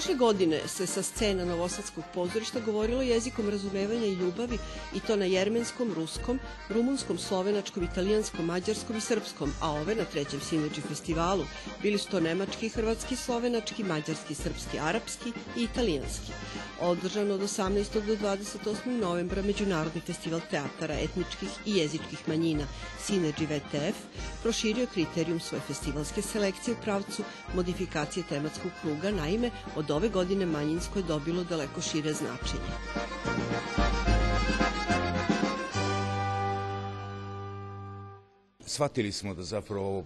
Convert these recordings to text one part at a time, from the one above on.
Prošle godine se sa scena Novosadskog pozorišta govorilo jezikom razumevanja i ljubavi i to na jermenskom, ruskom, rumunskom, slovenačkom, italijanskom, mađarskom i srpskom, a ove na trećem Synergy festivalu bili su to nemački, hrvatski, slovenački, mađarski, srpski, arapski i italijanski. Održano od 18. do 28. novembra Međunarodni festival teatara etničkih i jezičkih manjina Synergy VTF proširio kriterijum svoje festivalske selekcije u pravcu modifikacije tematskog kruga, naime od ove godine manjinsko je dobilo daleko šire značenje. shvatili smo da zapravo uh,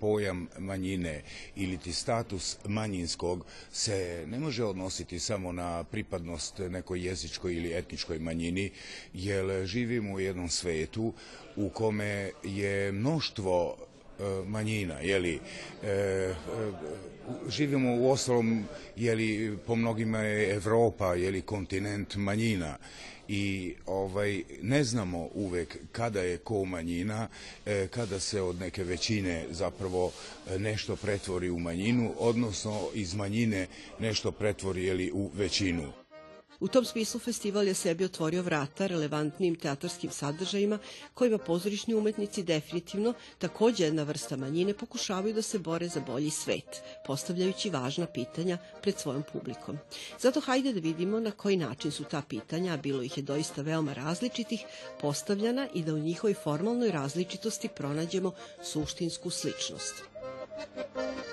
pojam manjine ili ti status manjinskog se ne može odnositi samo na pripadnost nekoj jezičkoj ili etničkoj manjini, jer živimo u jednom svetu u kome je mnoštvo manjina, jeli, e, živimo u ostalom, jeli, po mnogima je Evropa, jeli, kontinent manjina i ovaj ne znamo uvek kada je ko manjina, e, kada se od neke većine zapravo e, nešto pretvori u manjinu, odnosno iz manjine nešto pretvori jeli, u većinu. U tom smislu festival je sebi otvorio vrata relevantnim teatarskim sadržajima kojima pozorišni umetnici definitivno, takođe jedna vrsta manjine, pokušavaju da se bore za bolji svet, postavljajući važna pitanja pred svojom publikom. Zato hajde da vidimo na koji način su ta pitanja, a bilo ih je doista veoma različitih, postavljana i da u njihovoj formalnoj različitosti pronađemo suštinsku sličnost. Od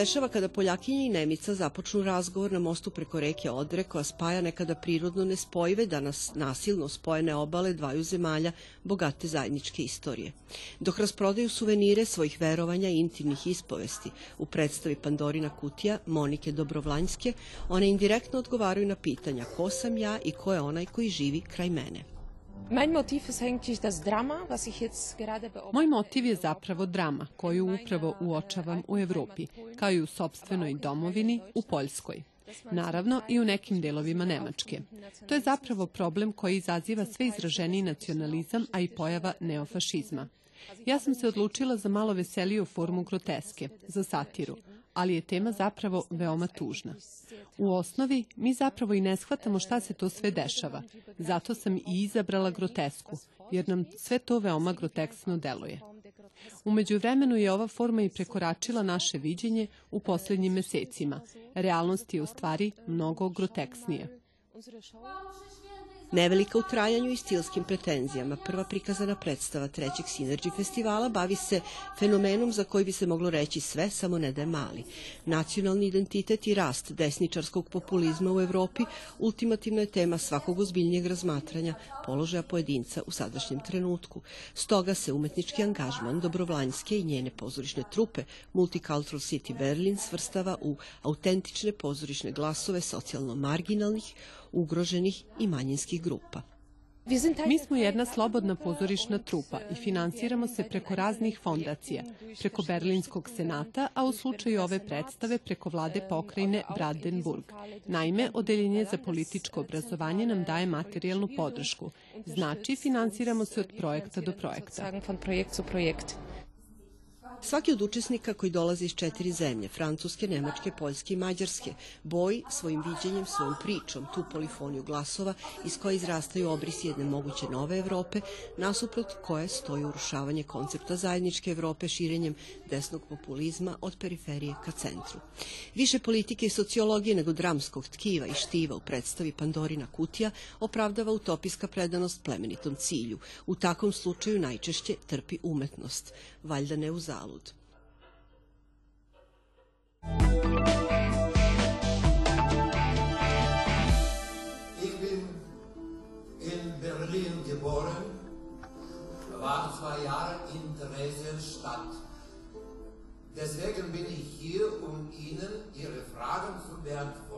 dešava kada Poljakinja i Nemica započnu razgovor na mostu preko reke Odre koja spaja nekada prirodno nespojive, danas nasilno spojene obale dvaju zemalja bogate zajedničke istorije. Dok rasprodaju suvenire svojih verovanja i intimnih ispovesti u predstavi Pandorina kutija Monike Dobrovlanjske, one indirektno odgovaraju na pitanja ko sam ja i ko je onaj koji živi kraj mene. Moj motiv je zapravo drama koju upravo uočavam u Evropi, kao i u sobstvenoj domovini u Poljskoj. Naravno i u nekim delovima Nemačke. To je zapravo problem koji izaziva sve izraženiji nacionalizam, a i pojava neofašizma. Ja sam se odlučila za malo veseliju formu groteske, za satiru, ali je tema zapravo veoma tužna. U osnovi, mi zapravo i ne shvatamo šta se to sve dešava. Zato sam i izabrala grotesku, jer nam sve to veoma groteksno deluje. Umeđu vremenu je ova forma i prekoračila naše viđenje u poslednjim mesecima. Realnost je u stvari mnogo groteksnija. Nevelika u trajanju i stilskim pretenzijama, prva prikazana predstava trećeg Synergy festivala bavi se fenomenom za koji bi se moglo reći sve, samo ne da je mali. Nacionalni identitet i rast desničarskog populizma u Evropi ultimativna je tema svakog ozbiljnijeg razmatranja položaja pojedinca u sadašnjem trenutku. Stoga se umetnički angažman Dobrovlanjske i njene pozorišne trupe Multicultural City Berlin svrstava u autentične pozorišne glasove socijalno marginalnih, ugroženih i manjinskih grupa. Mi smo jedna slobodna pozorišna trupa i finansiramo se preko raznih fondacija, preko Berlinskog senata, a u slučaju ove predstave preko vlade pokrajine Brandenburg. Naime, Odeljenje za političko obrazovanje nam daje materijalnu podršku. Znači, finansiramo se od projekta do projekta. Svaki od učesnika koji dolazi iz četiri zemlje, Francuske, Nemačke, Poljske i Mađarske, boji svojim viđenjem, svojom pričom tu polifoniju glasova iz koje izrastaju obrisi jedne moguće nove Evrope, nasuprot koje stoji urušavanje koncepta zajedničke Evrope širenjem desnog populizma od periferije ka centru. Više politike i sociologije nego dramskog tkiva i štiva u predstavi Pandorina kutija opravdava utopijska predanost plemenitom cilju. U takvom slučaju najčešće trpi umetnost, valjda ne u zalud. Ich bin in Berlin geboren, war zwei Jahre in Theresienstadt. Deswegen bin ich hier, um Ihnen Ihre Fragen zu beantworten.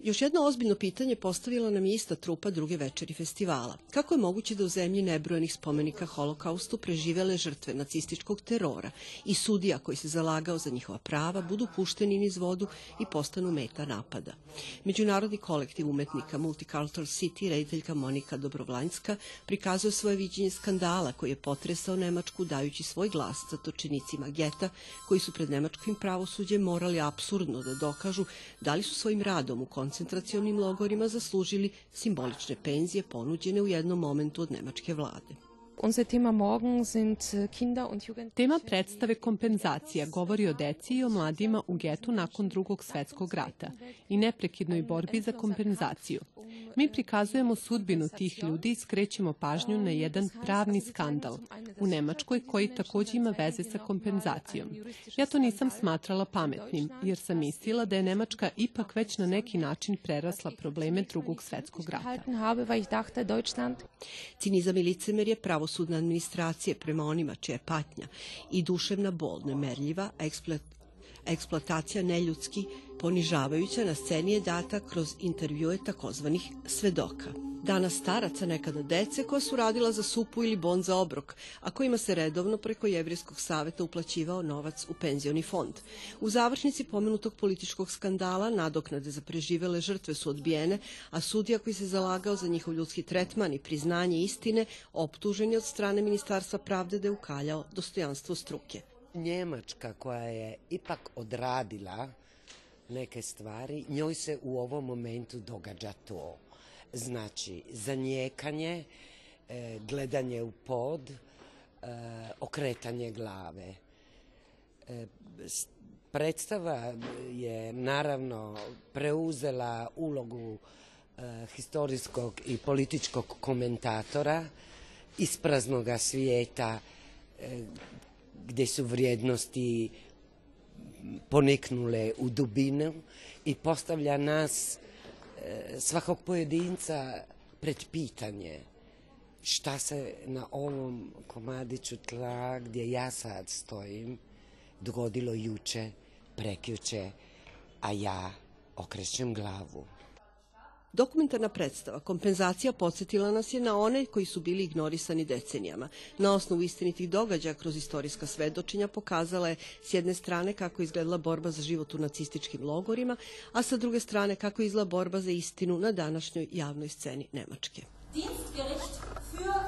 Još jedno ozbiljno pitanje postavila nam je ista trupa druge večeri festivala. Kako je moguće da u zemlji nebrojenih spomenika holokaustu preživele žrtve nacističkog terora i sudija koji se zalagao za njihova prava budu pušteni niz vodu i postanu meta napada? Međunarodni kolektiv umetnika Multicultural City, rediteljka Monika Dobrovlanjska, prikazuje svoje viđenje skandala koji je potresao Nemačku dajući svoj glas zatočenicima geta koji su pred nemačkim pravosuđem morali apsurdno da dokažu da li su svojim radom u koncentracionim logorima zaslužili simbolične penzije ponuđene u jednom momentu od nemačke vlade. Unser Thema morgen sind äh, Kinder und Jugendliche. Tema predstave kompenzacija govori o deci i o mladima u getu nakon drugog svetskog rata i neprekidnoj borbi za kompenzaciju. Mi prikazujemo sudbinu tih ljudi i skrećemo pažnju na jedan pravni skandal u Nemačkoj koji takođe ima veze sa kompenzacijom. Ja to nisam smatrala pametnim jer sam mislila da je Nemačka ipak već na neki način prerasla probleme drugog svetskog rata. gehalten habe, weil ich dachte, Pravosudne administracije prema onima čija je patnja i duševna bol nemerljiva, a eksplo- eksploatacija neljudski ponižavajuća na sceni je data kroz intervjue takozvanih svedoka. Danas staraca, nekada dece koja su radila za supu ili bon za obrok, a kojima se redovno preko Jevrijskog saveta uplaćivao novac u penzioni fond. U završnici pomenutog političkog skandala nadoknade za preživele žrtve su odbijene, a sudija koji se zalagao za njihov ljudski tretman i priznanje istine optužen je od strane Ministarstva pravde da je ukaljao dostojanstvo struke. Njemačka koja je ipak odradila neke stvari, njoj se u ovom momentu događa to. Znači, zanijekanje, e, gledanje u pod, e, okretanje glave. E, Predstava je naravno preuzela ulogu historijskog i političkog komentatora ispraznoga svijeta e, gde su vrijednosti poniknule u dubinu i postavlja nas svakog pojedinca pred pitanje šta se na ovom komadiću tla gdje ja sad stojim dogodilo juče, prekjuče, a ja okrećem glavu. Dokumentarna predstava Kompenzacija podsjetila nas je na one koji su bili ignorisani decenijama. Na osnovu istinitih događaja kroz istorijska svedočenja pokazala je s jedne strane kako je izgledala borba za život u nacističkim logorima, a sa druge strane kako je izgledala borba za istinu na današnjoj javnoj sceni Nemačke. Dienstgericht für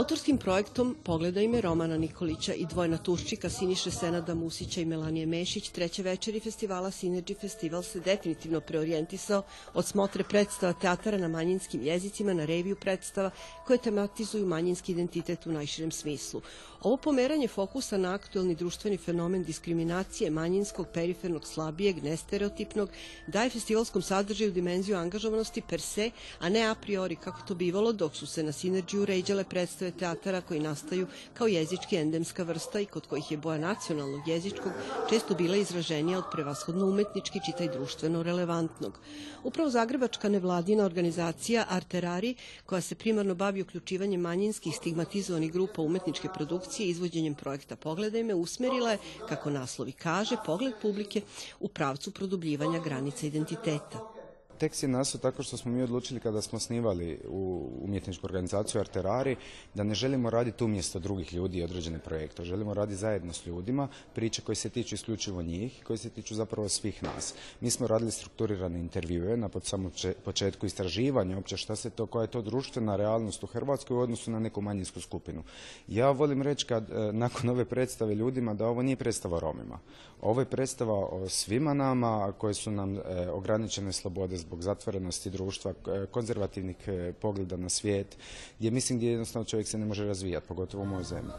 Autorskim projektom Pogledaj me Romana Nikolića i Dvojna Tuščika Siniše Senada Musića i Melanije Mešić treće večeri festivala Synergy Festival se definitivno preorijentisao od smotre predstava teatara na manjinskim jezicima na reviju predstava koje tematizuju manjinski identitet u najširem smislu. Ovo pomeranje fokusa na aktuelni društveni fenomen diskriminacije manjinskog, perifernog, slabijeg, nestereotipnog daje festivalskom sadržaju dimenziju angažovanosti per se, a ne a priori kako to bivalo dok su se na Synergy uređale predstave predstave teatara koji nastaju kao jezički endemska vrsta i kod kojih je boja nacionalnog jezičkog često bila izraženija od prevashodno umetnički, čitaj društveno relevantnog. Upravo Zagrebačka nevladina organizacija Arterari, koja se primarno bavi uključivanjem manjinskih stigmatizovanih grupa umetničke produkcije i izvođenjem projekta Pogledaj me, usmerila je, kako naslovi kaže, pogled publike u pravcu produbljivanja granica identiteta. Tekst je nastao tako što smo mi odlučili kada smo snivali u umjetničku organizaciju Arterari da ne želimo raditi umjesto drugih ljudi i određene projekte. Želimo raditi zajedno s ljudima, priče koje se tiču isključivo njih i koje se tiču zapravo svih nas. Mi smo radili strukturirane intervjue na samom početku istraživanja uopće šta se to, koja je to društvena realnost u Hrvatskoj u odnosu na neku manjinsku skupinu. Ja volim reći kad e, nakon ove predstave ljudima da ovo nije predstava Romima. Ovo je predstava o svima nama koje su nam e, ograničene slobode zbog zatvorenosti društva, e, konzervativnih e, pogleda na svijet, gdje mislim gdje jednostavno čovjek se ne može razvijati, pogotovo u mojoj zemlji.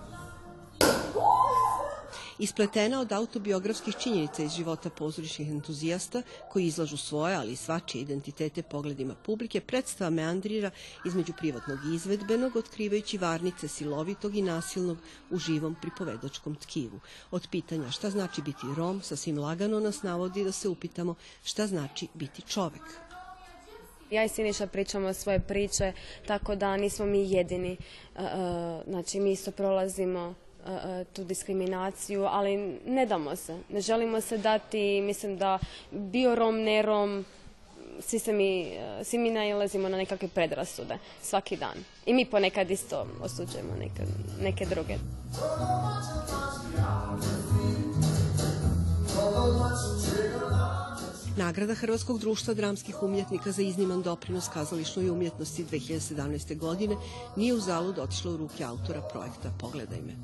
Ispletena od autobiografskih činjenica iz života pozorišnih entuzijasta koji izlažu svoje, ali i svačije identitete pogledima publike, predstava meandrira između privatnog i izvedbenog, otkrivajući varnice silovitog i nasilnog u živom pripovedačkom tkivu. Od pitanja šta znači biti Rom, sasvim lagano nas navodi da se upitamo šta znači biti čovek. Ja i Siniša pričamo svoje priče, tako da nismo mi jedini. Znači, mi isto prolazimo tu diskriminaciju, ali ne damo se. Ne želimo se dati, mislim da bio Rom, ne Rom, svi, se mi, svi mi najlazimo na nekakve predrasude svaki dan. I mi ponekad isto osuđujemo neke, neke druge. Nagrada Hrvatskog društva dramskih umjetnika za izniman doprinos kazališnoj umjetnosti 2017. godine nije u zalud otišla u ruke autora projekta Pogledaj me.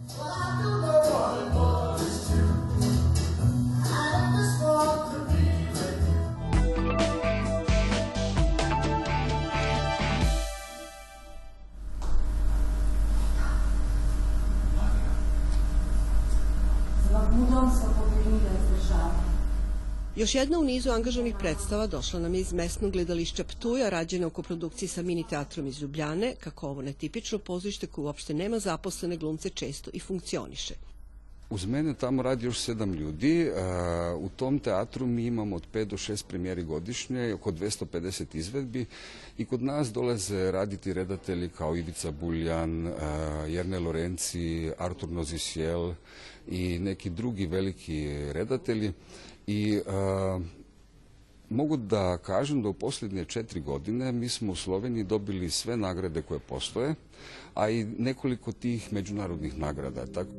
Još jedna u nizu angažovanih predstava došla nam je iz mesnog gledališća Ptuja, rađena u koprodukciji sa mini teatrom iz Ljubljane, kako ovo netipično pozorište koje uopšte nema zaposlene glumce često i funkcioniše. Uz mene tamo radi još sedam ljudi. U tom teatru mi imamo od 5 do 6 premijeri godišnje, oko 250 izvedbi i kod nas dolaze raditi redatelji kao Ivica Buljan, Jerne Lorenci, Artur Nozisjel i neki drugi veliki redatelji i mogu da kažem da u posljednje četiri godine mi smo u Sloveniji dobili sve nagrade koje postoje, a i nekoliko tih međunarodnih nagrada. Tako...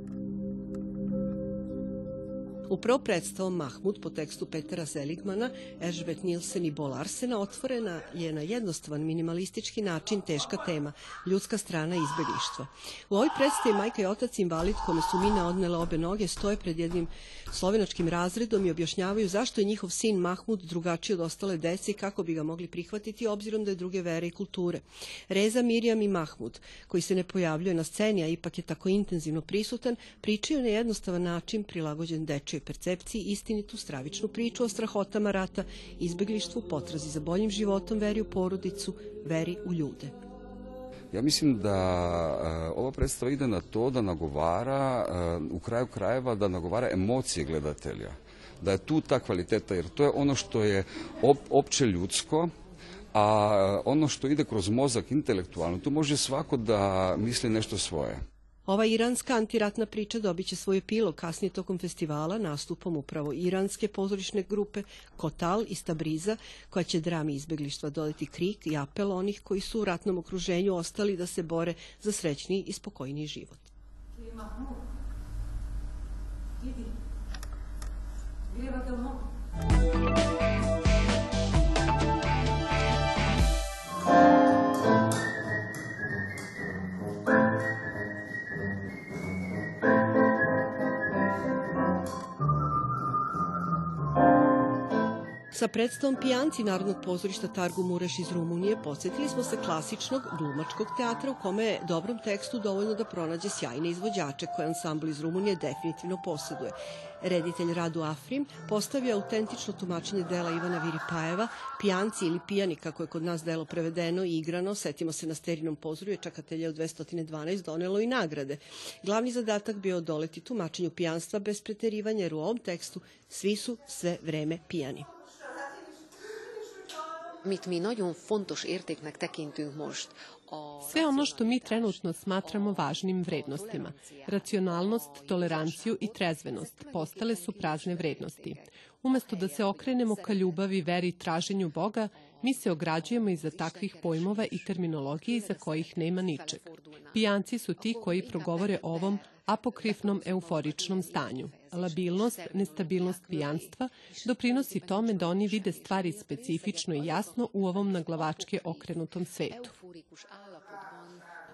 Upravo predstavom Mahmud po tekstu Petera Seligmana, Ežbet Nilsen i Bol Arsena otvorena je na jednostavan minimalistički način teška tema, ljudska strana izbeglištva. U ovoj predstavi majka i otac invalid kome su mine odnele obe noge stoje pred jednim slovenačkim razredom i objašnjavaju zašto je njihov sin Mahmud drugačiji od ostale dece i kako bi ga mogli prihvatiti obzirom da je druge vere i kulture. Reza, Mirjam i Mahmud, koji se ne pojavljuje na sceni, a ipak je tako intenzivno prisutan, pričaju na jednostavan način prilagođen dečoj percepciji istinitu stravičnu priču o strahotama rata, izbeglištvu, potrazi za boljim životom, veri u porodicu, veri u ljude. Ja mislim da uh, ova predstava ide na to da nagovara, uh, u kraju krajeva da nagovara emocije gledatelja. Da je tu ta kvaliteta, jer to je ono što je op, opće ljudsko, a ono što ide kroz mozak intelektualno, tu može svako da misli nešto svoje. Ova iranska antiratna priča dobiće svoj epilog kasnije tokom festivala nastupom upravo iranske pozorišne grupe Kotal iz Tabriza, koja će drami izbeglištva dodati krik i apel onih koji su u ratnom okruženju ostali da se bore za srećni i spokojni život. Mahmud, vidi, vjeva da mogu. Sa predstavom Pijanci Narodnog pozorišta Targu Mureš iz Rumunije podsjetili smo se klasičnog glumačkog teatra u kome je dobrom tekstu dovoljno da pronađe sjajne izvođače koje ansambl iz Rumunije definitivno posjeduje. Reditelj Radu Afrim postavio autentično tumačenje dela Ivana Viripajeva, Pijanci ili Pijani, kako je kod nas delo prevedeno i igrano, setimo se na sterinom pozorju, je čakatelje u 212 donelo i nagrade. Glavni zadatak bio odoleti tumačenju pijanstva bez preterivanja, jer u ovom tekstu svi su sve vreme pijani. Mit mi nagyon fontos értéknek tekintünk most, Sve ono što mi trenutno smatramo važnim vrednostima, racionalnost, toleranciju i trezvenost, postale su prazne vrednosti. Umesto da se okrenemo ka ljubavi, veri i traženju Boga, mi se ograđujemo iza takvih pojmova i terminologije iza kojih nema ničeg. Pijanci su ti koji progovore ovom apokrifnom euforičnom stanju. Labilnost, nestabilnost pijanstva doprinosi tome da oni vide stvari specifično i jasno u ovom naglavačke okrenutom svetu.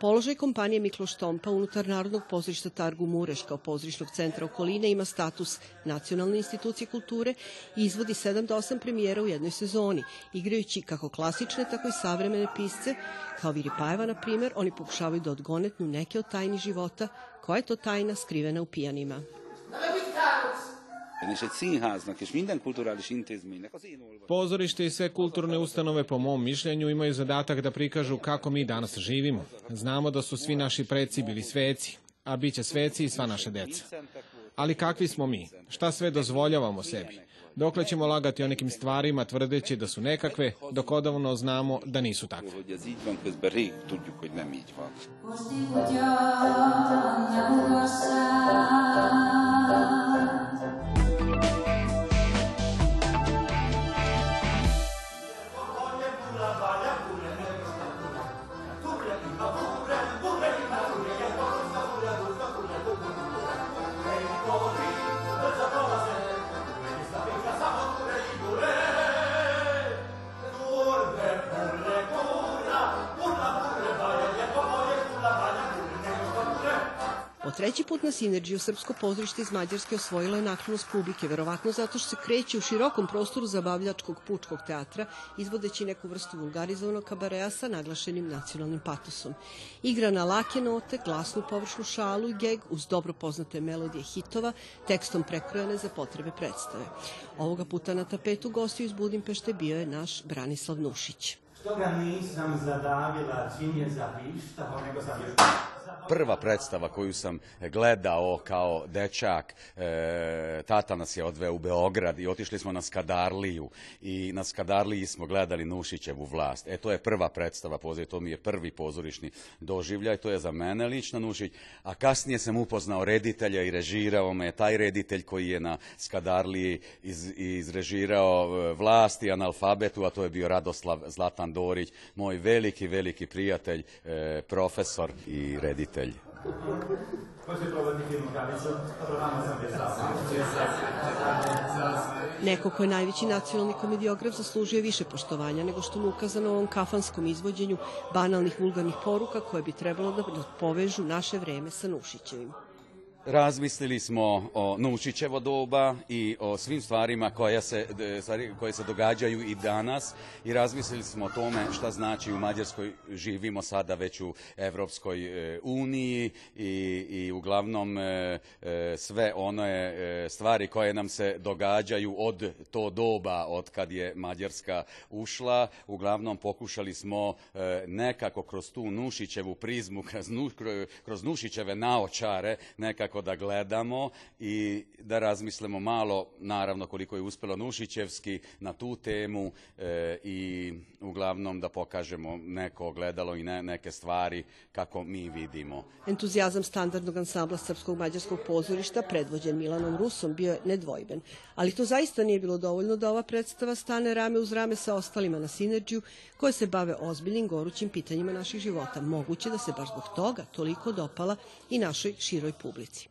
Položaj kompanije Mikloš Tompa unutar Narodnog pozorišta Targu Mureš kao pozorišnog centra okoline ima status nacionalne institucije kulture i izvodi 7 do 8 premijera u jednoj sezoni, igrajući kako klasične, tako i savremene pisce, kao Viripajeva, na primer, oni pokušavaju da odgonetnu neke od tajni života, koja je to tajna skrivena u pijanima. Pozorište i sve kulturne ustanove po mom mišljenju imaju zadatak da prikažu kako mi danas živimo. Znamo da su svi naši preci bili sveci, a bit će sveci i sva naša deca. Ali kakvi smo mi? Šta sve dozvoljavamo sebi? Dokle ćemo lagati o nekim stvarima tvrdeći da su nekakve, dok odavno znamo da nisu takve. Treći put na Sinerđiju Srpsko pozorište iz Mađarske osvojilo je naklonost publike, verovatno zato što se kreće u širokom prostoru zabavljačkog pučkog teatra, izvodeći neku vrstu vulgarizovanog kabareja sa naglašenim nacionalnim patosom. Igra na lake note, glasnu površnu šalu i geg uz dobro poznate melodije hitova, tekstom prekrojene za potrebe predstave. Ovoga puta na tapetu gostiju iz Budimpešte bio je naš Branislav Nušić. Što ga nisam zadavila čim je zavištao, nego sam još prva predstava koju sam gledao kao dečak, e, tata nas je odveo u Beograd i otišli smo na Skadarliju i na Skadarliji smo gledali Nušićevu vlast. E, to je prva predstava, pozor, to mi je prvi pozorišni doživljaj, to je za mene lično Nušić, a kasnije sam upoznao reditelja i režirao me. Taj reditelj koji je na Skadarliji iz, izrežirao e, vlast i analfabetu, a to je bio Radoslav Zlatan Dorić, moj veliki, veliki prijatelj, e, profesor i reditelj roditelj. Neko ko je najveći nacionalni komediograf zaslužuje više poštovanja nego što mu ukazano ovom kafanskom izvođenju banalnih vulgarnih poruka koje bi trebalo da povežu naše vreme sa Nušićevim. Razmislili smo o Nušićevo doba i o svim stvarima koje se, koje se događaju i danas i razmislili smo o tome šta znači u Mađarskoj živimo sada već u Evropskoj e, uniji i, i uglavnom e, e, sve one stvari koje nam se događaju od to doba od kad je Mađarska ušla, uglavnom pokušali smo nekako kroz tu Nušićevu prizmu, kroz, kroz Nušićeve naočare nekako nekako da gledamo i da razmislimo malo, naravno koliko je uspelo Nušićevski na tu temu e, i uglavnom da pokažemo neko gledalo i ne, neke stvari kako mi vidimo. Entuzijazam standardnog ansambla Srpskog mađarskog pozorišta predvođen Milanom Rusom bio je nedvojben, ali to zaista nije bilo dovoljno da ova predstava stane rame uz rame sa ostalima na Sinerđiju koje se bave ozbiljnim gorućim pitanjima naših života. Moguće da se baš zbog toga toliko dopala i našoj široj publici.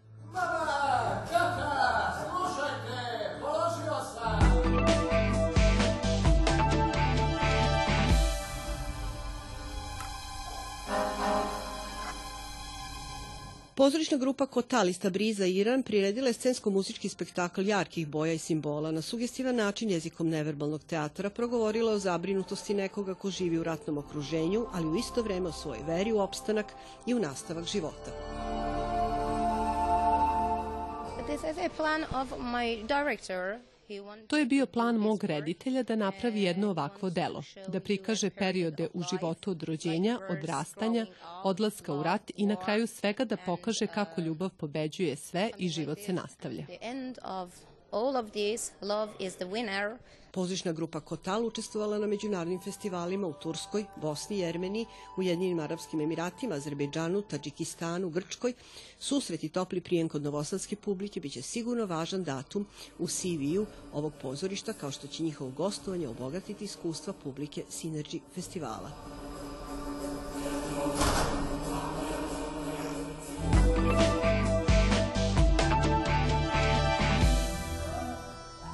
Pozorišna grupa Kotalista Briza Iran priredila je scensko-muzički spektakl jarkih boja i simbola. Na sugestivan način jezikom neverbalnog teatra progovorila o zabrinutosti nekoga ko živi u ratnom okruženju, ali u isto vreme o svojoj veri u opstanak i u nastavak života. To je bio plan mog reditelja da napravi jedno ovakvo delo, da prikaže periode u životu od rođenja, odrastanja, odlaska u rat i na kraju svega da pokaže kako ljubav pobeđuje sve i život se nastavlja. All of this, love is the winner. Pozorišna grupa Kotal učestvovala na međunarodnim festivalima u Turskoj, Bosni, Jermeniji, Ujedinjenim Arabskim Emiratima, Azerbejdžanu, Tadžikistanu, Grčkoj. Susret i topli prijem kod novosadske publike biće sigurno važan datum u CV-u ovog pozorišta, kao što će njihovo gostovanje obogatiti iskustva publike Synergy festivala.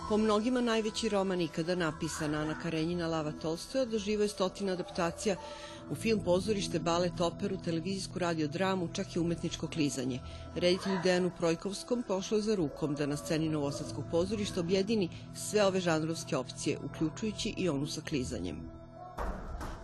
Po mnogima najveći roman ikada napisan Ana Karenjina Lava Tolstoja doživo je stotina adaptacija u film, pozorište, balet, operu, televizijsku radiodramu, čak i umetničko klizanje. Reditelju Dejanu Projkovskom pošlo je za rukom da na sceni Novosadskog pozorišta objedini sve ove žanrovske opcije, uključujući i onu sa klizanjem.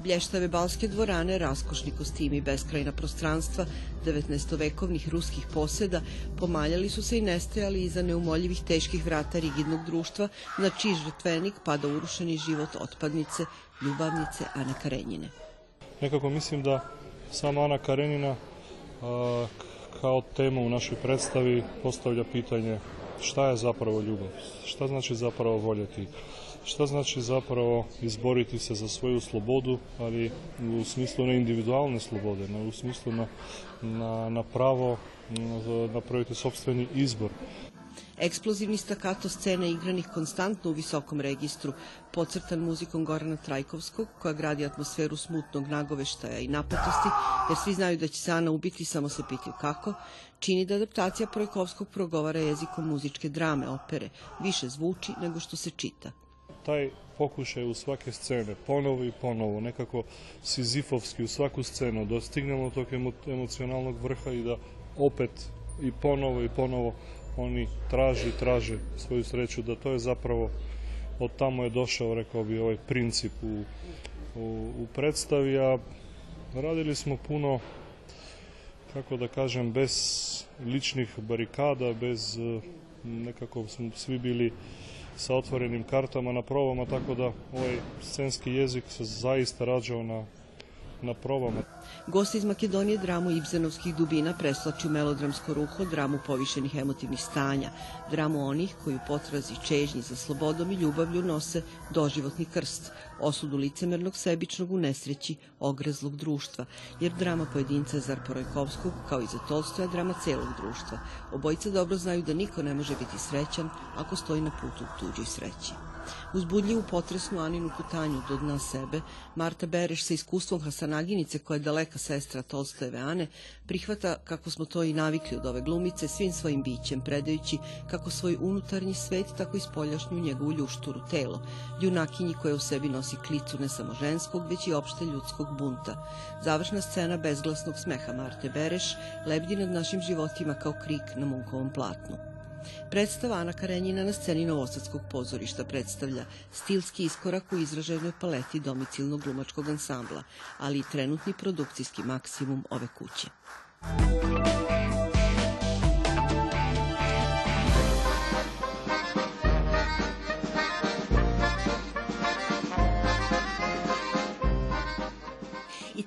Blještave balske dvorane, raskošni kostimi, beskrajna prostranstva, 19-vekovnih ruskih poseda, pomaljali su se i nestajali iza neumoljivih teških vrata rigidnog društva, na čiji žrtvenik pada urušeni život otpadnice, ljubavnice Ane Karenjine. Nekako mislim da sama Ana Karenina a, kao tema u našoj predstavi postavlja pitanje šta je zapravo ljubav, šta znači zapravo voljeti, šta znači zapravo izboriti se za svoju slobodu, ali u smislu ne individualne slobode, no u smislu na, na, na pravo na, napraviti sobstveni izbor. Eksplozivni stakato scene igranih konstantno u visokom registru, podcrtan muzikom Gorana Trajkovskog, koja gradi atmosferu smutnog nagoveštaja i napetosti, jer svi znaju da će se Ana ubiti, samo se pitaju kako, čini da adaptacija Projkovskog progovara jezikom muzičke drame, opere, više zvuči nego što se čita. Taj pokušaj u svake scene, ponovo i ponovo, nekako sizifovski u svaku scenu, da stignemo tog emo, emocionalnog vrha i da opet i ponovo i ponovo oni traži i traže svoju sreću, da to je zapravo od tamo je došao, rekao bi, ovaj princip u, u, u predstavi, a radili smo puno, kako da kažem, bez ličnih barikada, bez nekako smo svi bili sa otvorenim kartama na probama, tako da ovaj scenski jezik se zaista rađao na, na probama. Gost iz Makedonije dramu Ibzenovskih dubina preslači u melodramsko ruho, dramu povišenih emotivnih stanja, dramu onih koji u potrazi čežnji za slobodom i ljubavlju nose doživotni krst, osudu licemernog sebičnog u nesreći ogrezlog društva, jer drama pojedinca Zar Porojkovskog, kao i za Tolstoja, drama celog društva. Obojica dobro znaju da niko ne može biti srećan ako stoji na putu tuđoj sreći. Uzbudljivu potresnu Aninu putanju do dna sebe, Marta Bereš sa iskustvom Hasanaginice, koja je daleka sestra Tolstojeve Ane, prihvata, kako smo to i navikli od ove glumice, svim svojim bićem, predajući kako svoj unutarnji svet, tako i spoljašnju njegovu ljušturu, telo, junakinji koja u sebi nosi klicu ne samo ženskog, već i opšte ljudskog bunta. Završna scena bezglasnog smeha Marte Bereš lebdi nad našim životima kao krik na munkovom platnu. Predstava Ana Karenjina na sceni Novosadskog pozorišta predstavlja stilski iskorak u izraženoj paleti domicilnog glumačkog ansambla, ali i trenutni produkcijski maksimum ove kuće. I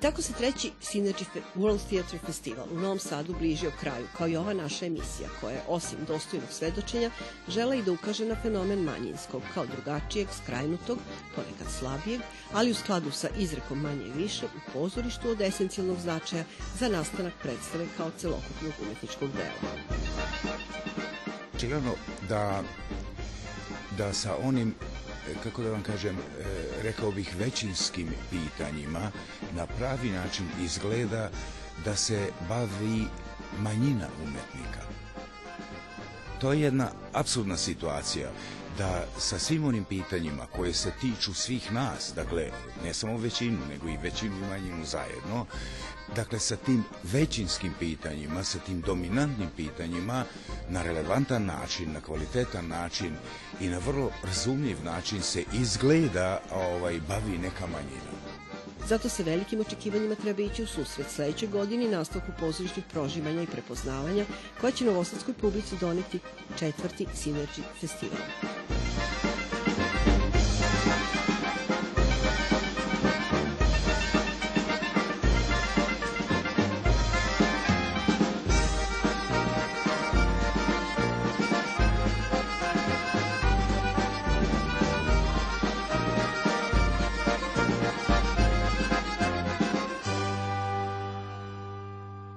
tako se treći Synergy World Theatre Festival u Novom Sadu bližio kraju, kao i ova naša emisija, koja osim dostojnog svedočenja, žela i da ukaže na fenomen manjinskog, kao drugačijeg, skrajnutog, ponekad slabijeg, ali u skladu sa izrekom manje i više, u pozorištu od esencijalnog značaja za nastanak predstave kao celokupnog umetničkog dela. Očigledno da, da sa onim kako da vam kažem, rekao bih većinskim pitanjima na pravi način izgleda da se bavi manjina umetnika. to je jedna absurdna situacija da sa svim onim pitanjima koje se tiču svih nas, dakle ne samo većinu, nego i većinu i manjinu zajedno, dakle sa tim većinskim pitanjima, sa tim dominantnim pitanjima na relevantan način, na kvalitetan način i na vrlo razumljiv način se izgleda ovaj, bavi neka manjina. Zato se velikim očekivanjima treba ići u susret sledeće godine nastavku pozorišnih proživanja i prepoznavanja koja će novosadskoj publici doneti četvrti Synergy festival.